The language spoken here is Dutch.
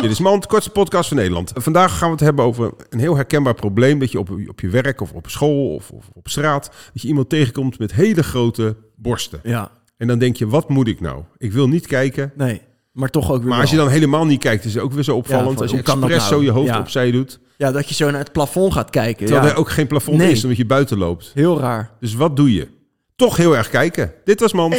Dit is Mand, kortste podcast van Nederland. Vandaag gaan we het hebben over een heel herkenbaar probleem dat je op, op je werk of op school of, of op straat, dat je iemand tegenkomt met hele grote borsten. Ja, En dan denk je, wat moet ik nou? Ik wil niet kijken. nee. Maar toch ook weer Maar als je wel. dan helemaal niet kijkt, is het ook weer zo opvallend. van, als je expres nou? zo je hoofd Ja. opzij doet, Ja, dat je zo naar het plafond gaat kijken. terwijl ja. er ook geen plafond Nee. is, omdat je buiten loopt. Heel raar. Dus wat doe je? toch heel erg kijken. Dit was Mand.